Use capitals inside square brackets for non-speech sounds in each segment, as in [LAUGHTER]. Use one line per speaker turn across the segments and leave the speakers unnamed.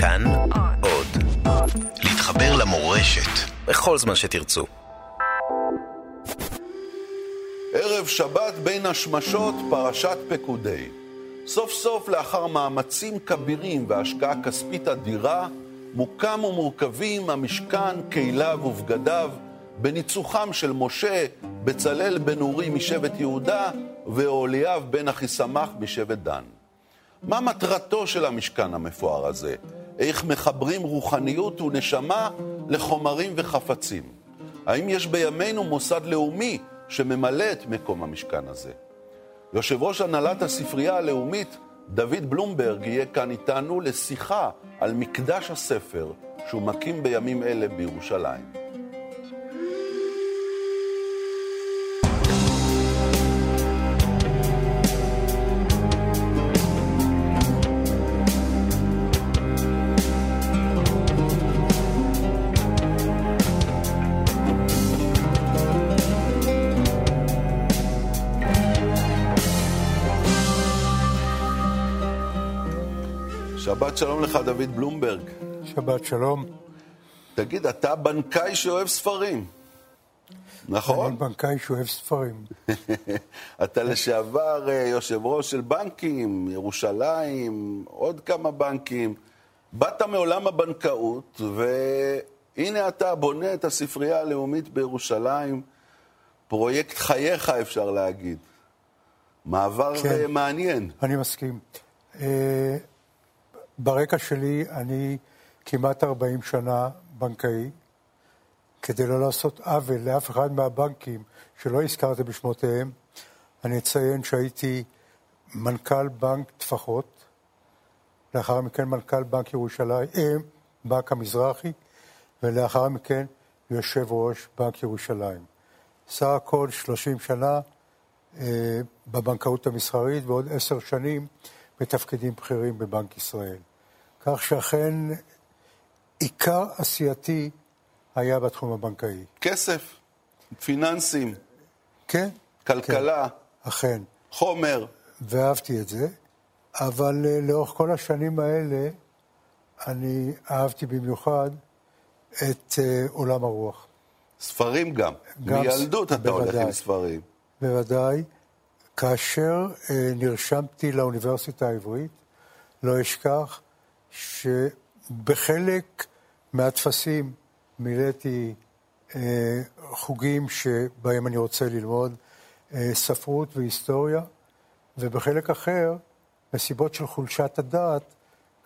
כאן עוד. להתחבר למורשת בכל זמן שתרצו.
ערב שבת בין השמשות, פרשת פקודי. סוף סוף, לאחר מאמצים כבירים והשקעה כספית אדירה, מוקם ומורכבים המשכן, כליו ובגדיו, בניצוחם של משה, בצלאל בן אורי משבט יהודה, ואוליאב בן אחיסמך משבט דן. מה מטרתו של המשכן המפואר הזה? איך מחברים רוחניות ונשמה לחומרים וחפצים? האם יש בימינו מוסד לאומי שממלא את מקום המשכן הזה? יושב ראש הנהלת הספרייה הלאומית, דוד בלומברג, יהיה כאן איתנו לשיחה על מקדש הספר שהוא מקים בימים אלה בירושלים. שבת שלום לך, דוד בלומברג.
שבת שלום.
תגיד, אתה בנקאי שאוהב ספרים, נכון?
אני בנקאי שאוהב ספרים. [LAUGHS]
אתה לשעבר אה, יושב ראש של בנקים, ירושלים, עוד כמה בנקים. באת מעולם הבנקאות, והנה אתה בונה את הספרייה הלאומית בירושלים, פרויקט חייך, אפשר להגיד. מעבר
כן.
אה, מעניין.
אני מסכים. ברקע שלי אני כמעט 40 שנה בנקאי, כדי לא לעשות עוול לאף אחד מהבנקים שלא הזכרתי בשמותיהם, אני אציין שהייתי מנכ"ל בנק טפחות, לאחר מכן מנכ"ל בנק ירושלים, אה, בנק המזרחי, ולאחר מכן יושב ראש בנק ירושלים. סך הכל 30 שנה אה, בבנקאות המסחרית ועוד עשר שנים בתפקידים בכירים בבנק ישראל. כך שאכן עיקר עשייתי היה בתחום הבנקאי.
כסף, פיננסים,
כן,
כלכלה,
אכן,
חומר.
ואהבתי את זה, אבל אה, לאורך כל השנים האלה אני אהבתי במיוחד את אה, עולם הרוח.
ספרים גם.
גם
מילדות אתה הולך
בוודאי.
עם ספרים.
בוודאי. כאשר אה, נרשמתי לאוניברסיטה העברית, לא אשכח שבחלק מהטפסים מילאתי אה, חוגים שבהם אני רוצה ללמוד אה, ספרות והיסטוריה, ובחלק אחר, מסיבות של חולשת הדעת,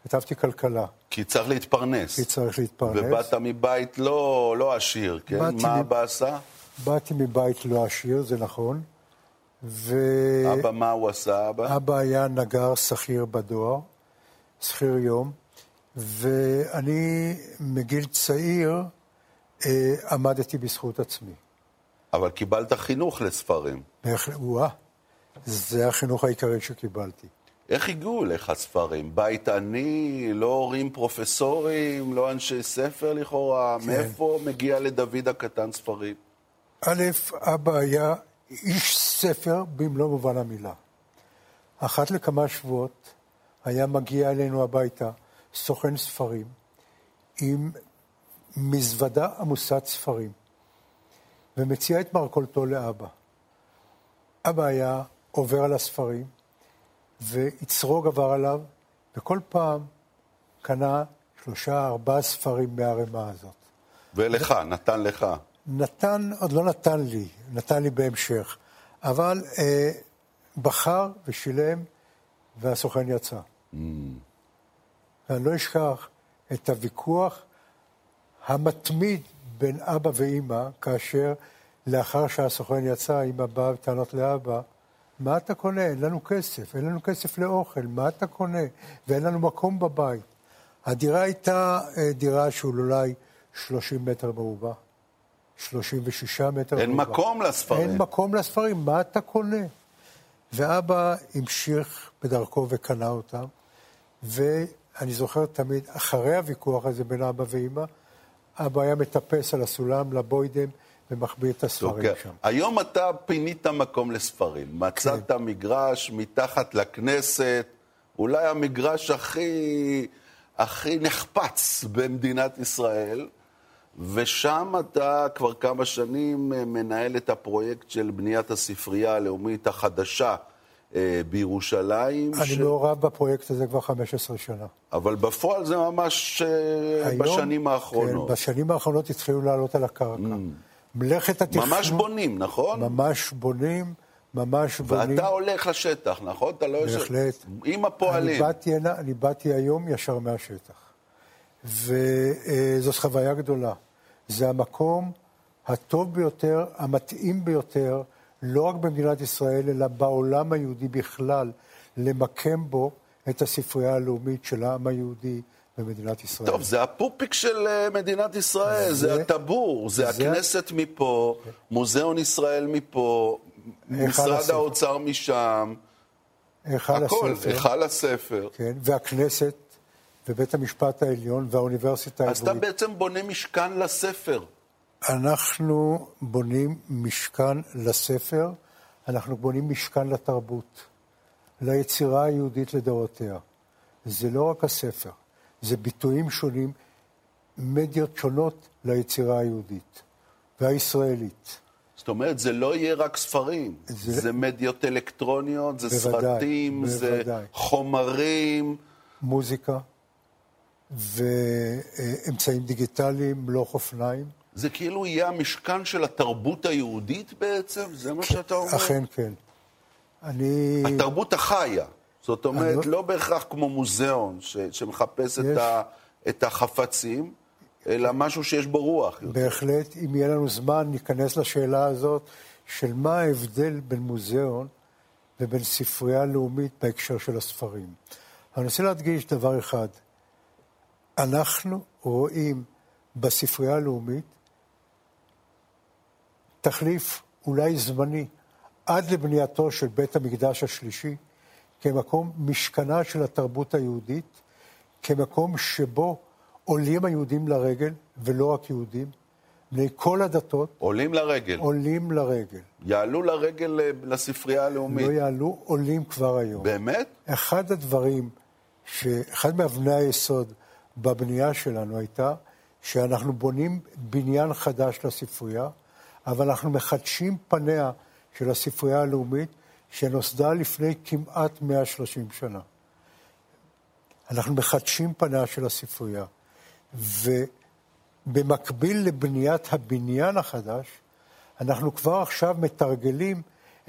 כתבתי כלכלה,
כי צריך להתפרנס.
כי צריך להתפרנס.
ובאת מבית לא, לא עשיר, כן? מה
מ-
אבא עשה?
באתי מבית לא עשיר, זה נכון, ו...
אבא, מה הוא עשה, אבא?
אבא היה נגר שכיר בדואר, שכיר יום, ואני מגיל צעיר אה, עמדתי בזכות עצמי.
אבל קיבלת חינוך לספרים.
בהחלט, וואה, זה החינוך העיקרי שקיבלתי.
איך הגיעו אליך ספרים? בית עני, לא הורים פרופסורים, לא אנשי ספר לכאורה?
כן.
מאיפה מגיע לדוד הקטן ספרים?
א', אבא היה איש ספר במלוא מובן המילה. אחת לכמה שבועות היה מגיע אלינו הביתה סוכן ספרים עם מזוודה עמוסת ספרים ומציע את מרכולתו לאבא. אבא היה עובר על הספרים ויצרו גבר עליו וכל פעם קנה שלושה, ארבעה ספרים מהערימה הזאת.
ולך, נתן לך.
נתן, עוד לא נתן לי, נתן לי בהמשך, אבל אה, בחר ושילם והסוכן יצא.
Mm.
ואני לא אשכח את הוויכוח המתמיד בין אבא ואימא, כאשר לאחר שהסוכן יצא, אימא באה בטענות לאבא, מה אתה קונה? אין לנו כסף, אין לנו כסף לאוכל, מה אתה קונה? ואין לנו מקום בבית. הדירה הייתה אה, דירה של אולי 30 מטר מרובע, 36 מטר
אין
מרובע.
מקום לספרים.
אין מקום לספרים, מה אתה קונה? ואבא המשיך בדרכו וקנה אותם, ואני זוכר תמיד, אחרי הוויכוח הזה בין אבא ואימא, אבא היה מטפס על הסולם לבוידם ומחביא את הספרים
אוקיי.
שם.
היום אתה פינית מקום לספרים. מצאת
כן.
מגרש מתחת לכנסת, אולי המגרש הכי הכי נחפץ במדינת ישראל, ושם אתה כבר כמה שנים אה, מנהל את הפרויקט של בניית הספרייה הלאומית החדשה אה, בירושלים.
אני ש... מעורב בפרויקט הזה כבר 15 שנה.
אבל בפועל זה ממש אה, היום, בשנים האחרונות.
כן, בשנים האחרונות התחילו לעלות על הקרקע. Mm.
מלאכת התכנון... ממש בונים, נכון?
ממש בונים. ממש
בונים. ואתה הולך לשטח, נכון? אתה לא
יושב... בהחלט.
עם הפועלים.
אני באתי, אני באתי היום ישר מהשטח. וזאת חוויה גדולה. זה המקום הטוב ביותר, המתאים ביותר, לא רק במדינת ישראל, אלא בעולם היהודי בכלל, למקם בו את הספרייה הלאומית של העם היהודי במדינת ישראל.
טוב, זה הפופיק של אה, מדינת ישראל, זה, זה הטבור, זה, זה הכנסת מפה, מוזיאון ישראל מפה, משרד האוצר משם. הכל,
הספר.
היכל הספר.
כן, והכנסת, ובית המשפט העליון, והאוניברסיטה
העברית. אז אתה בעצם בונה משכן לספר.
אנחנו בונים משכן לספר, אנחנו בונים משכן לתרבות, ליצירה היהודית לדורותיה. זה לא רק הספר, זה ביטויים שונים, מדיות שונות ליצירה היהודית והישראלית.
זאת אומרת, זה לא יהיה רק ספרים, זה, זה מדיות אלקטרוניות, זה בוודאי, סרטים, בוודאי. זה חומרים.
מוזיקה ואמצעים דיגיטליים, לא אופניים.
זה כאילו יהיה המשכן של התרבות היהודית בעצם? זה מה שאתה אומר?
אכן כן. אני...
התרבות החיה. זאת אומרת, לא... לא בהכרח כמו מוזיאון ש... שמחפש יש... את, ה... את החפצים, אלא משהו שיש בו רוח.
יותר. בהחלט, אם יהיה לנו זמן, ניכנס לשאלה הזאת של מה ההבדל בין מוזיאון ובין ספרייה לאומית בהקשר של הספרים. אני רוצה להדגיש דבר אחד. אנחנו רואים בספרייה הלאומית תחליף אולי זמני עד לבנייתו של בית המקדש השלישי כמקום משכנה של התרבות היהודית, כמקום שבו עולים היהודים לרגל, ולא רק יהודים, בני כל הדתות.
עולים לרגל.
עולים לרגל.
יעלו לרגל אה, לספרייה הלאומית.
לא יעלו, עולים כבר היום.
באמת?
אחד הדברים, אחד מאבני היסוד בבנייה שלנו הייתה שאנחנו בונים בניין חדש לספרייה, אבל אנחנו מחדשים פניה של הספרייה הלאומית, שנוסדה לפני כמעט 130 שנה. אנחנו מחדשים פניה של הספרייה. ובמקביל לבניית הבניין החדש, אנחנו כבר עכשיו מתרגלים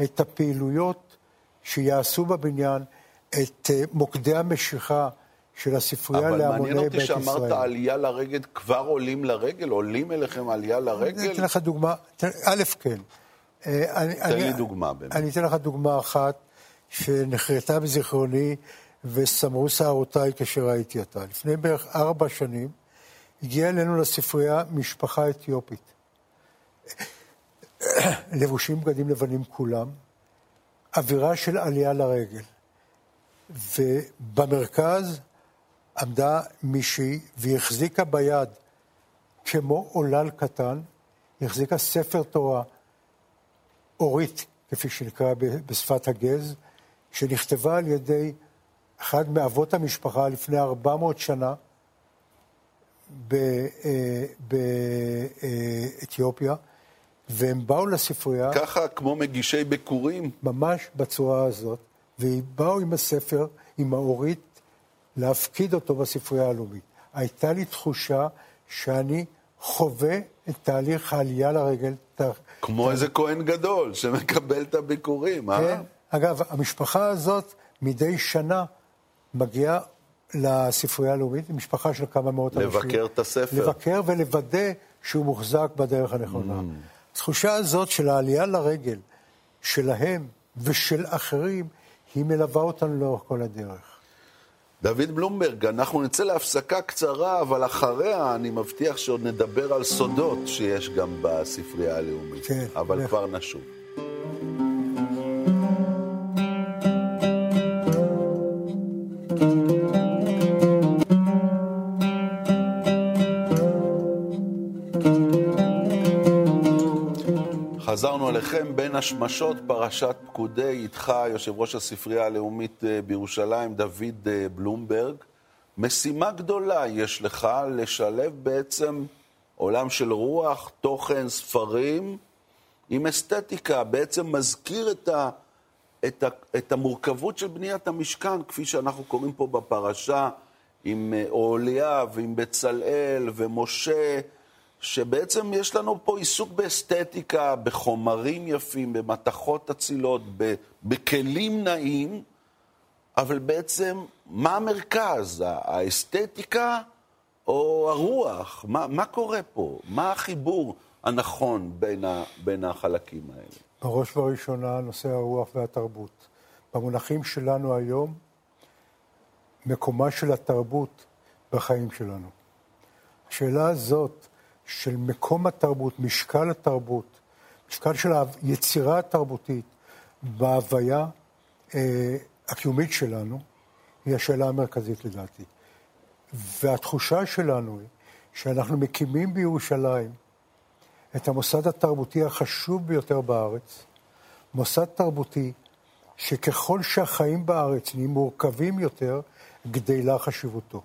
את הפעילויות שיעשו בבניין, את אה, מוקדי המשיכה של הספרייה להמוני בית ישראל.
אבל מעניין אותי שאמרת עלייה לרגל, כבר עולים לרגל? עולים אליכם עלייה לרגל?
אני אתן לך דוגמה, א', כן.
אה, תן לי דוגמה באמת.
אני אתן לך דוגמה אחת שנחרטה בזיכרוני וסמרו שערותיי כשראיתי אותה. לפני בערך ארבע שנים הגיעה אלינו לספרייה משפחה אתיופית. [COUGHS] לבושים בגדים לבנים כולם, אווירה של עלייה לרגל. ובמרכז עמדה מישהי והיא החזיקה ביד, כמו עולל קטן, החזיקה ספר תורה, אורית, כפי שנקרא בשפת הגז, שנכתבה על ידי אחד מאבות המשפחה לפני 400 שנה, באתיופיה, והם באו לספרייה...
ככה כמו מגישי ביקורים?
ממש בצורה הזאת, ובאו עם הספר, עם האורית, להפקיד אותו בספרייה הלאומית. הייתה לי תחושה שאני חווה את תהליך העלייה לרגל.
כמו. איזה כהן גדול שמקבל את הביקורים, אה? כן.
אגב, המשפחה הזאת מדי שנה מגיעה לספרייה הלאומית, משפחה של כמה מאות
אנשים. לבקר את הספר.
לבקר ולוודא שהוא מוחזק בדרך הנכונה. Mm. התחושה הזאת של העלייה לרגל שלהם ושל אחרים, היא מלווה אותנו לאורך כל הדרך.
דוד בלומברג, אנחנו נצא להפסקה קצרה, אבל אחריה אני מבטיח שעוד נדבר על סודות שיש גם בספרייה הלאומית. כן. אבל כבר נשוב. אליכם בין השמשות, פרשת פקודי, איתך יושב ראש הספרייה הלאומית אה, בירושלים, דוד אה, בלומברג. משימה גדולה יש לך לשלב בעצם עולם של רוח, תוכן, ספרים, עם אסתטיקה, בעצם מזכיר את, ה, את, ה, את המורכבות של בניית המשכן, כפי שאנחנו קוראים פה בפרשה, עם אה, אוהליה ועם בצלאל ומשה, שבעצם יש לנו פה עיסוק באסתטיקה, בחומרים יפים, במתכות אצילות, בכלים נעים, אבל בעצם, מה המרכז? האסתטיקה או הרוח? מה, מה קורה פה? מה החיבור הנכון בין, ה, בין החלקים האלה?
בראש ובראשונה, נושא הרוח והתרבות. במונחים שלנו היום, מקומה של התרבות בחיים שלנו. השאלה הזאת של מקום התרבות, משקל התרבות, משקל של היצירה התרבותית בהוויה אה, הקיומית שלנו, היא השאלה המרכזית לדעתי. והתחושה שלנו היא שאנחנו מקימים בירושלים את המוסד התרבותי החשוב ביותר בארץ, מוסד תרבותי שככל שהחיים בארץ נהיים מורכבים יותר, גדלה חשיבותו.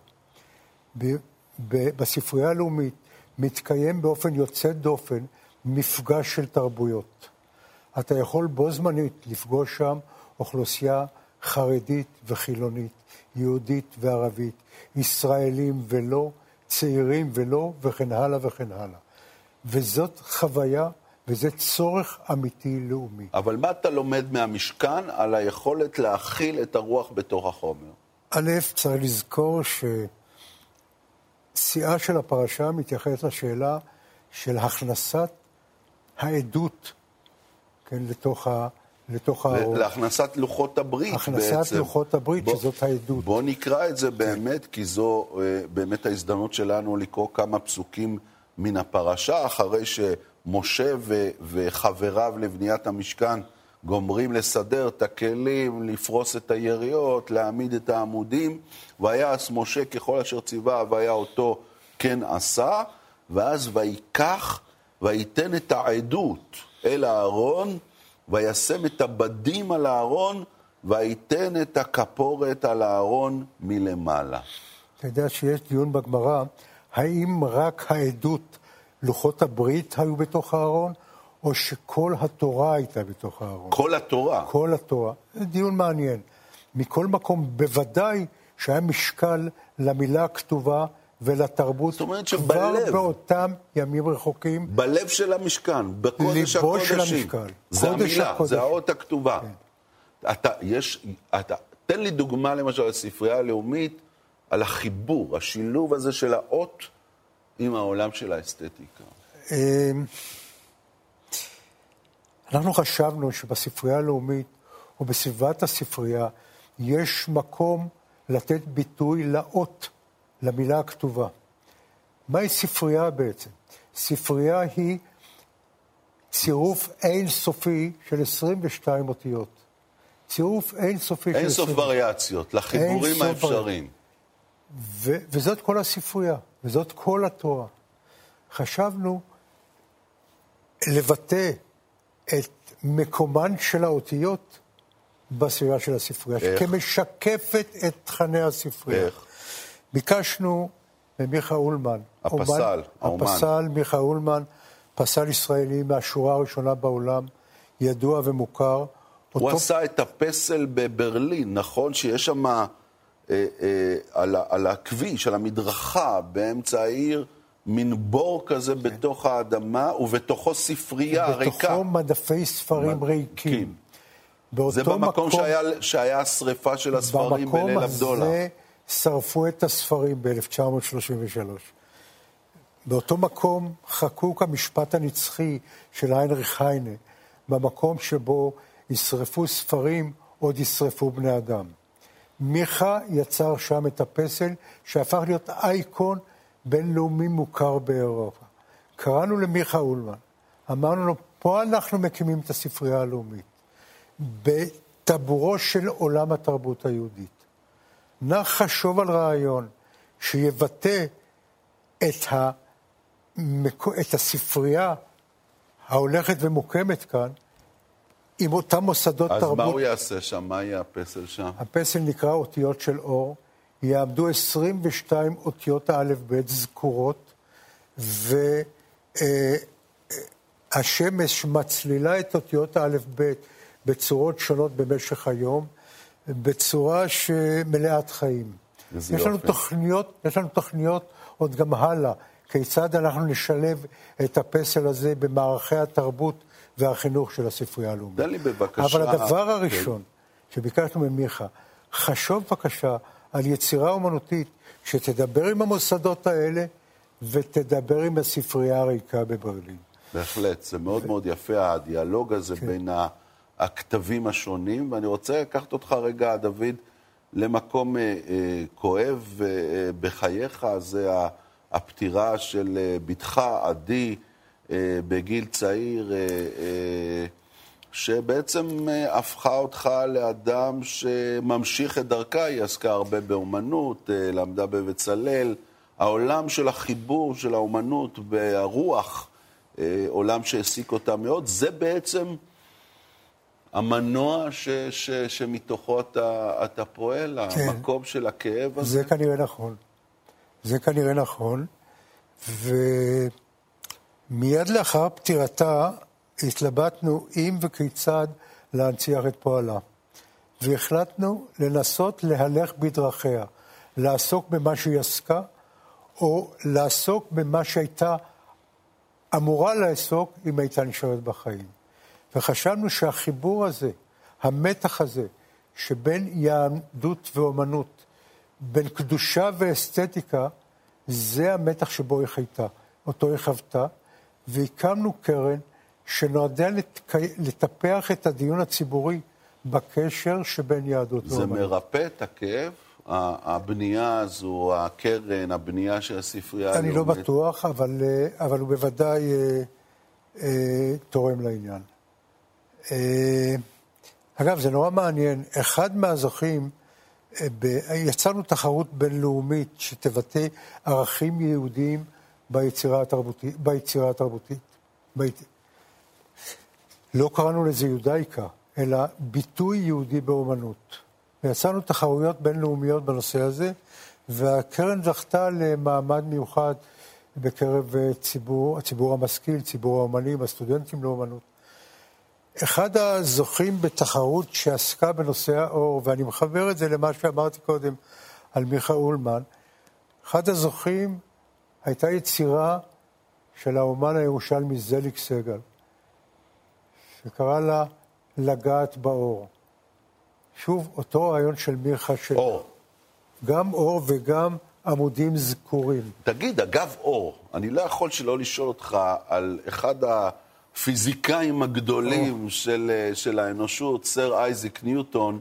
בספרייה הלאומית מתקיים באופן יוצא דופן מפגש של תרבויות. אתה יכול בו זמנית לפגוש שם אוכלוסייה חרדית וחילונית, יהודית וערבית, ישראלים ולא, צעירים ולא, וכן הלאה וכן הלאה. וזאת חוויה וזה צורך אמיתי לאומי.
אבל מה אתה לומד מהמשכן על היכולת להכיל את הרוח בתוך החומר?
א', צריך לזכור ששיאה של הפרשה מתייחסת לשאלה של הכנסת העדות, כן, לתוך ה... לתוך הארון.
להכנסת לוחות הברית
הכנסת בעצם. הכנסת לוחות הברית, בוא, שזאת העדות.
בואו נקרא את זה באמת, כי זו uh, באמת ההזדמנות שלנו לקרוא כמה פסוקים מן הפרשה, אחרי שמשה ו- וחבריו לבניית המשכן גומרים לסדר את הכלים, לפרוס את היריות, להעמיד את העמודים. ויעש משה ככל אשר ציווה, והיה אותו כן עשה, ואז ויקח וייתן את העדות אל הארון, וישם את הבדים על הארון, וייתן את הכפורת על הארון מלמעלה.
אתה יודע שיש דיון בגמרא, האם רק העדות, לוחות הברית היו בתוך הארון, או שכל התורה הייתה בתוך הארון?
כל התורה.
כל התורה. זה דיון מעניין. מכל מקום, בוודאי שהיה משקל למילה הכתובה ולתרבות
זאת אומרת שבלב,
כבר באותם ימים רחוקים.
בלב של המשכן, בקודש הקודשים.
של המשכן.
זה המילה, הקודש. זה האות הכתובה. כן. אתה, יש, אתה, תן לי דוגמה למשל הספרייה הלאומית, על החיבור, השילוב הזה של האות עם העולם של האסתטיקה.
אנחנו חשבנו שבספרייה הלאומית או בסביבת הספרייה יש מקום לתת ביטוי לאות. למילה הכתובה. מהי ספרייה בעצם? ספרייה היא צירוף אינסופי של 22 אותיות. צירוף אינסופי
אין של... אין סוף וריאציות, לחיבורים האפשריים.
ו- וזאת כל הספרייה, וזאת כל התורה. חשבנו לבטא את מקומן של האותיות בסביבה של הספרייה, איך? כמשקפת את תכני הספרייה. איך? ביקשנו ממיכה אולמן.
הפסל,
האומן. הפסל, מיכה אולמן, פסל ישראלי מהשורה הראשונה בעולם, ידוע ומוכר. הוא
אותו... עשה את הפסל בברלין, נכון? שיש שם אה, אה, על, על הכביש, על המדרכה, באמצע העיר, מין בור כזה כן. בתוך האדמה, ובתוכו ספרייה ובתוכו ריקה.
ובתוכו מדפי ספרים מד... ריקים.
כן. זה במקום מקום... שהיה, שהיה השריפה של הספרים בליל הבדולה. במקום הזה...
שרפו את הספרים ב-1933. באותו מקום חקוק המשפט הנצחי של היינריך היינה, במקום שבו ישרפו ספרים, עוד ישרפו בני אדם. מיכה יצר שם את הפסל שהפך להיות אייקון בינלאומי מוכר באירופה. קראנו למיכה אולמן, אמרנו לו, פה אנחנו מקימים את הספרייה הלאומית, בטבורו של עולם התרבות היהודית. נא חשוב על רעיון שיבטא את, המק... את הספרייה ההולכת ומוקמת כאן עם אותם מוסדות
אז
תרבות.
אז מה הוא יעשה שם? מה יהיה הפסל שם?
הפסל נקרא אותיות של אור. יעמדו 22 אותיות האלף-בית זכורות, והשמש מצלילה את אותיות האלף-בית בצורות שונות במשך היום, בצורה שמלאת חיים. יש לנו תוכניות, יש לנו תוכניות עוד גם הלאה, כיצד אנחנו נשלב את הפסל הזה במערכי התרבות והחינוך של הספרייה הלאומית.
תן לי בבקשה...
אבל הדבר הראשון שביקשנו ממיכה, חשוב בבקשה על יצירה אומנותית שתדבר עם המוסדות האלה ותדבר עם הספרייה הריקה בברלין.
בהחלט, זה מאוד מאוד יפה, הדיאלוג הזה כן. בין הכתבים השונים, ואני רוצה לקחת אותך רגע, דוד, למקום אה, אה, כואב אה, בחייך, זה הפטירה של אה, בתך, עדי, אה, בגיל צעיר, אה, שבעצם אה, הפכה אותך לאדם שממשיך את דרכה, היא עסקה הרבה באומנות, אה, למדה בבצלאל. העולם של החיבור של האומנות והרוח, אה, עולם שהעסיק אותה מאוד, זה בעצם המנוע ש, ש, שמתוכו אתה, אתה פועל, כן. המקום של הכאב הזה.
זה כנראה נכון. זה כנראה נכון. ומיד לאחר פטירתה התלבטנו אם וכיצד להנציח את פועלה. והחלטנו לנסות להלך בדרכיה, לעסוק במה שהיא עסקה, או לעסוק במה שהייתה אמורה לעסוק אם הייתה נשארת בחיים. וחשבנו שהחיבור הזה, המתח הזה, שבין יהדות ואומנות, בין קדושה ואסתטיקה, זה המתח שבו היא חייתה, אותו היא חוותה, והקמנו קרן שנועדה לטפח את הדיון הציבורי בקשר שבין יהדות
ואומנות. זה מרפא את הכאב? הבנייה הזו, הקרן, הבנייה של הספרייה
הלאומית? אני לא בטוח, אבל, אה, אבל הוא בוודאי אה, אה, תורם לעניין. אה, אגב, זה נורא מעניין. אחד מהזוכים, אה, ב, יצרנו תחרות בינלאומית שתבטא ערכים יהודיים ביצירה התרבותית. ביצירה התרבותית. בית... לא קראנו לזה יודאיקה, אלא ביטוי יהודי באומנות. ויצרנו תחרויות בינלאומיות בנושא הזה, והקרן זכתה למעמד מיוחד בקרב אה, ציבור, הציבור המשכיל, ציבור האומנים, הסטודנטים לאומנות. אחד הזוכים בתחרות שעסקה בנושא האור, ואני מחבר את זה למה שאמרתי קודם על מיכה אולמן, אחד הזוכים הייתה יצירה של האומן הירושלמי זליק סגל, שקרא לה לגעת באור. שוב, אותו רעיון של מיכה של...
אור.
גם אור וגם עמודים זקורים.
תגיד, אגב אור, אני לא יכול שלא לשאול אותך על אחד הפיזיקאים הגדולים. של, של האנושות, סר אייזיק ניוטון,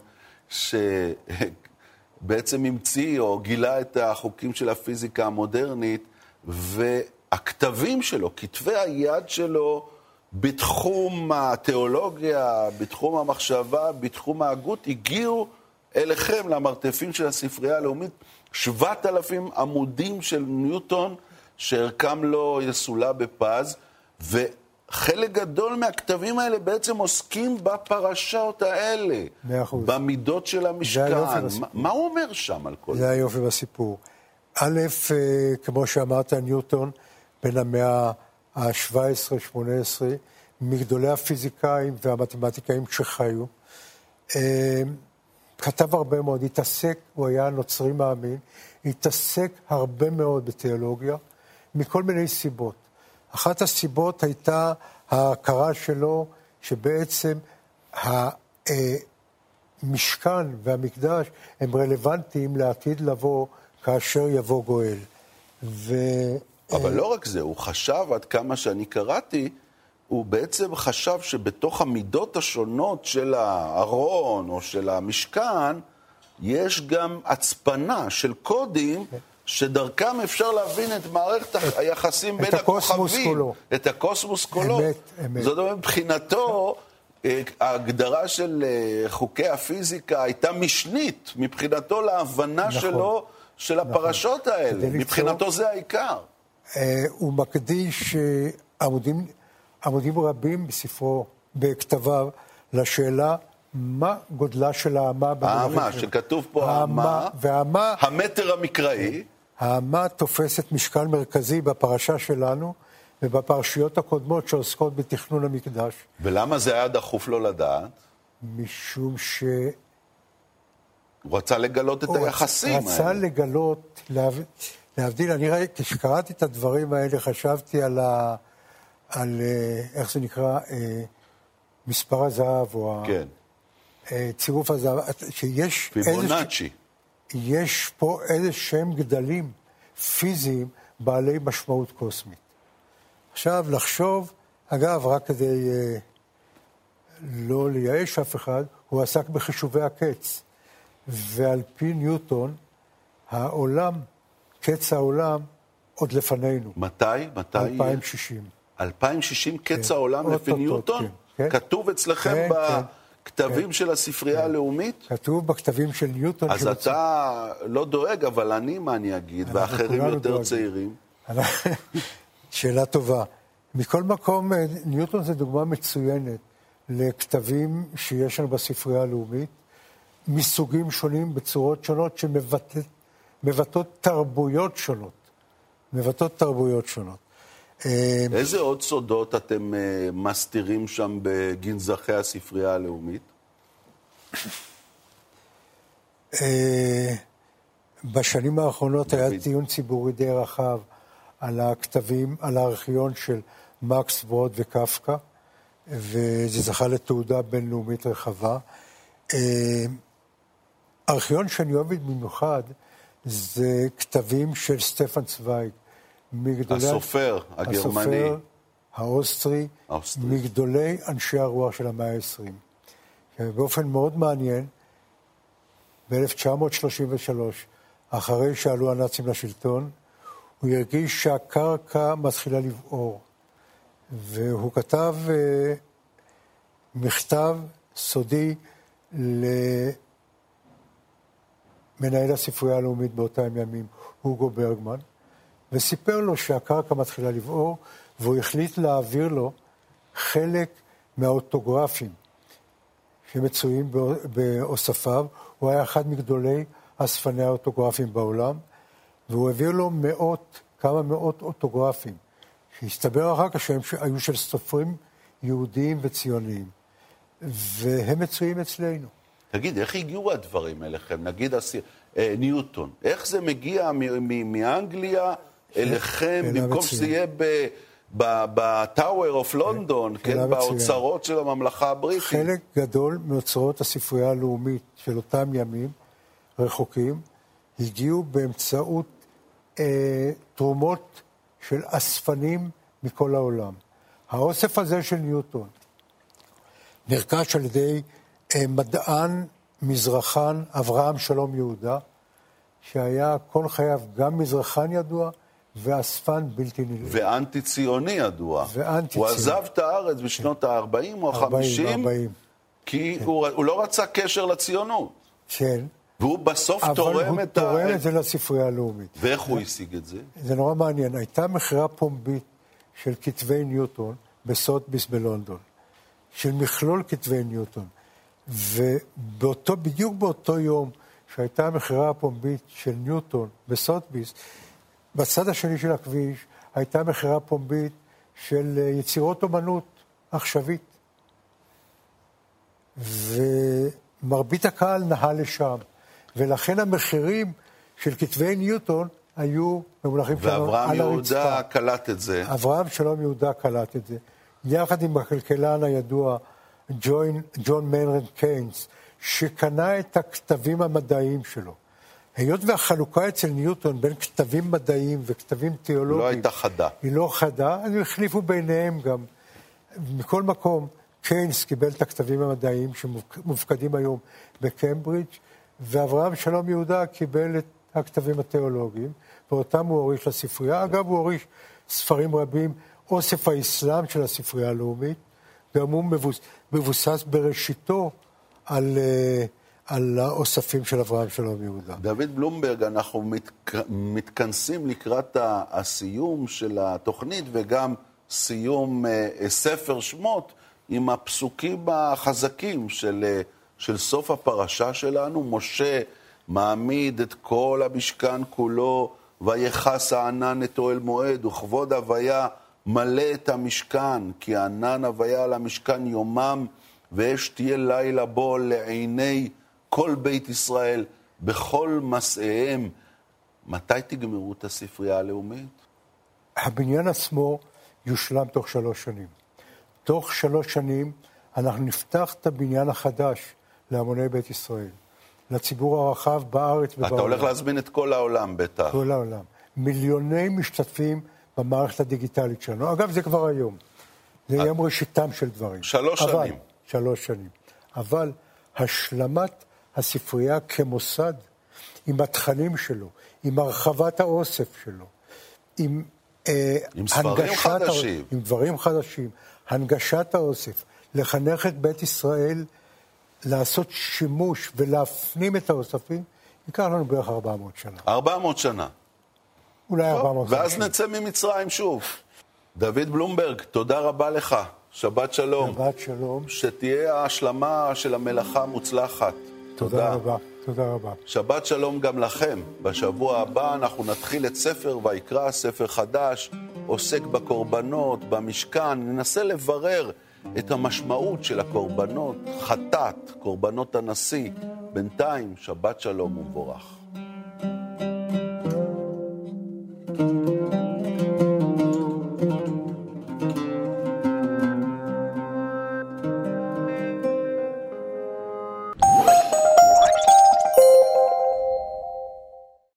שבעצם המציא או גילה את החוקים של הפיזיקה המודרנית, והכתבים שלו, כתבי היד שלו, בתחום התיאולוגיה, בתחום המחשבה, בתחום ההגות, הגיעו אליכם, למרתפים של הספרייה הלאומית, שבעת אלפים עמודים של ניוטון, שערכם לא יסולא בפז, וחלק גדול מהכתבים האלה בעצם עוסקים בפרשות האלה.
מאה אחוז.
במידות של המשכן. מה הוא אומר שם על כל
זה? זה היופי בסיפור. א', אה, כמו שאמרת, ניוטון, בין המאה... ה-17-18, מגדולי הפיזיקאים והמתמטיקאים שחיו. אה, כתב הרבה מאוד, התעסק, הוא היה נוצרי מאמין, התעסק הרבה מאוד בתיאולוגיה, מכל מיני סיבות. אחת הסיבות הייתה ההכרה שלו שבעצם המשכן והמקדש הם רלוונטיים לעתיד לבוא כאשר יבוא גואל. ו...
אבל לא רק זה, הוא חשב, עד כמה שאני קראתי, הוא בעצם חשב שבתוך המידות השונות של הארון או של המשכן, יש גם הצפנה של קודים שדרכם אפשר להבין את מערכת היחסים בין הכוכבים. כולו. את הקוסמוס כולו. אמת, אמת. זאת אומרת, מבחינתו, אה, ההגדרה של אה, חוקי הפיזיקה הייתה משנית, מבחינתו להבנה נכון, שלו, של נכון. הפרשות האלה. מבחינתו זה העיקר.
אה, הוא מקדיש עמודים, עמודים רבים בספרו, בכתביו, לשאלה מה גודלה של האמה
האמה, שכתוב פה האמה,
והאמה,
המטר המקראי.
האמה תופסת משקל מרכזי בפרשה שלנו ובפרשיות הקודמות שעוסקות בתכנון המקדש.
ולמה זה היה דחוף לו לדעת?
משום ש...
הוא רצה לגלות את היחסים
האלה. רצה לגלות, להבדיל, אני ראיתי, כשקראתי את הדברים האלה, חשבתי על, ה, על אה, איך זה נקרא, אה, מספר הזהב, או
כן.
אה, צירוף הזהב, שיש...
פיבונאצ'י.
יש פה איזה שהם גדלים פיזיים בעלי משמעות קוסמית. עכשיו, לחשוב, אגב, רק כדי אה, לא לייאש אף אחד, הוא עסק בחישובי הקץ. ועל פי ניוטון, העולם, קץ העולם, עוד לפנינו.
מתי? מתי?
2060.
2060 קץ כן. העולם לפי ניוטון? כן, כן. כתוב אצלכם כן, בכתבים כן. של הספרייה כן. הלאומית?
כתוב בכתבים של ניוטון.
אז שמצ... אתה לא דואג, אבל אני, מה אני אגיד, ואחרים יותר דואגים. צעירים. [LAUGHS]
שאלה טובה. מכל מקום, אה, ניוטון זה דוגמה מצוינת לכתבים שיש לנו בספרייה הלאומית. מסוגים שונים, בצורות שונות, שמבטאות תרבויות שונות. מבטאות תרבויות שונות.
אה, איזה עוד סודות אתם אה, מסתירים שם בגנזכי הספרייה הלאומית?
אה, בשנים האחרונות היה דיון ציבורי די רחב על הכתבים, על הארכיון של מקס ברוד וקפקא, וזה זכה לתעודה בינלאומית רחבה. הארכיון שאני אוהב במיוחד זה כתבים של סטפן צוויג.
מגדולי... הסופר הגרמני. הסופר
האוסטרי, האוסטרי, מגדולי אנשי הרוח של המאה ה-20. באופן מאוד מעניין, ב-1933, אחרי שעלו הנאצים לשלטון, הוא הרגיש שהקרקע מתחילה לבעור. והוא כתב uh, מכתב סודי מנהל הספרייה הלאומית באותם ימים, הוגו ברגמן, וסיפר לו שהקרקע מתחילה לבעור, והוא החליט להעביר לו חלק מהאוטוגרפים שמצויים באוספיו. הוא היה אחד מגדולי אספני האוטוגרפים בעולם, והוא העביר לו מאות, כמה מאות אוטוגרפים, שהסתבר אחר כך שהם היו של סופרים יהודיים וציוניים, והם מצויים אצלנו.
תגיד, איך הגיעו הדברים אליכם? נגיד אה, ניוטון, איך זה מגיע מאנגליה אליכם, במקום שזה יהיה בטאוור אוף לונדון, כן, באוצרות של הממלכה הבריטית?
חלק גדול מאוצרות הספרייה הלאומית של אותם ימים, רחוקים, הגיעו באמצעות אה, תרומות של אספנים מכל העולם. האוסף הזה של ניוטון נרכש על ידי מדען מזרחן, אברהם שלום יהודה, שהיה כל חייו גם מזרחן ידוע ואספן בלתי נלאה.
ואנטי ציוני ידוע.
ואנטי ציוני.
הוא עזב את הארץ בשנות כן. ה-40 או ה-50, כי כן. הוא, הוא לא רצה קשר לציונות.
כן.
והוא בסוף תורם את
ה... אבל הוא תורם את זה לספרייה הלאומית.
ואיך הוא השיג את זה?
זה נורא מעניין. הייתה מכירה פומבית של כתבי ניוטון בסוטביס בלונדון, של מכלול כתבי ניוטון. ובאותו, בדיוק באותו יום שהייתה המכירה הפומבית של ניוטון בסוטביס, בצד השני של הכביש הייתה מכירה פומבית של אה, יצירות אומנות עכשווית. ומרבית הקהל נהה לשם, ולכן המחירים של כתבי ניוטון היו במונחים שלנו על הרצפה.
ואברהם יהודה קלט את זה.
אברהם שלום יהודה קלט את זה. יחד עם הכלכלן הידוע ג'ון, ג'ון מיינרד קיינס, שקנה את הכתבים המדעיים שלו. היות והחלוקה אצל ניוטון בין כתבים מדעיים וכתבים תיאולוגיים...
לא הייתה חדה.
היא לא חדה, אז הם החליפו ביניהם גם. מכל מקום, קיינס קיבל את הכתבים המדעיים שמופקדים היום בקיימברידג', ואברהם שלום יהודה קיבל את הכתבים התיאולוגיים, ואותם הוא הוריש לספרייה. אגב, הוא הוריש ספרים רבים, אוסף האסלאם של הספרייה הלאומית, גם הוא מבוס, מבוסס בראשיתו על, אה, על האוספים של אברהם שלום יהודה.
דוד בלומברג, אנחנו מת, מתכנסים לקראת הסיום של התוכנית וגם סיום אה, ספר שמות עם הפסוקים החזקים של אה, של סוף הפרשה שלנו, משה מעמיד את כל המשכן כולו, ויכס הענן את אוהל מועד, וכבוד הוויה מלא את המשכן, כי ענן הוויה על המשכן יומם, ואש תהיה לילה בו לעיני כל בית ישראל, בכל מסעיהם. מתי תגמרו את הספרייה הלאומית?
הבניין עצמו יושלם תוך שלוש שנים. תוך שלוש שנים אנחנו נפתח את הבניין החדש להמוני בית ישראל, לציבור הרחב בארץ ובעולם.
אתה הולך להזמין את כל העולם בטח.
כל העולם. מיליוני משתתפים במערכת הדיגיטלית שלנו. אגב, זה כבר היום. זה יהיה ראשיתם של דברים.
שלוש
אבל,
שנים.
שלוש שנים. אבל השלמת הספרייה כמוסד, עם התכנים שלו, עם הרחבת האוסף שלו, עם,
אה, עם ספרים חדשים.
עם דברים חדשים, הנגשת האוסף, לחנך את בית ישראל לעשות שימוש ולהפנים את האוספים, ייקח לנו בערך 400 שנה.
400 שנה.
אולי 400
שנה. ואז נצא ממצרים שוב. דוד בלומברג, תודה רבה לך. שבת שלום.
שבת שלום.
שתהיה ההשלמה של המלאכה המוצלחת.
תודה. תודה רבה. תודה רבה.
שבת שלום גם לכם. בשבוע הבא אנחנו נתחיל את ספר ויקרא, ספר חדש, עוסק בקורבנות, במשכן, ננסה לברר את המשמעות של הקורבנות, חטאת, קורבנות הנשיא. בינתיים, שבת שלום ומבורך. you.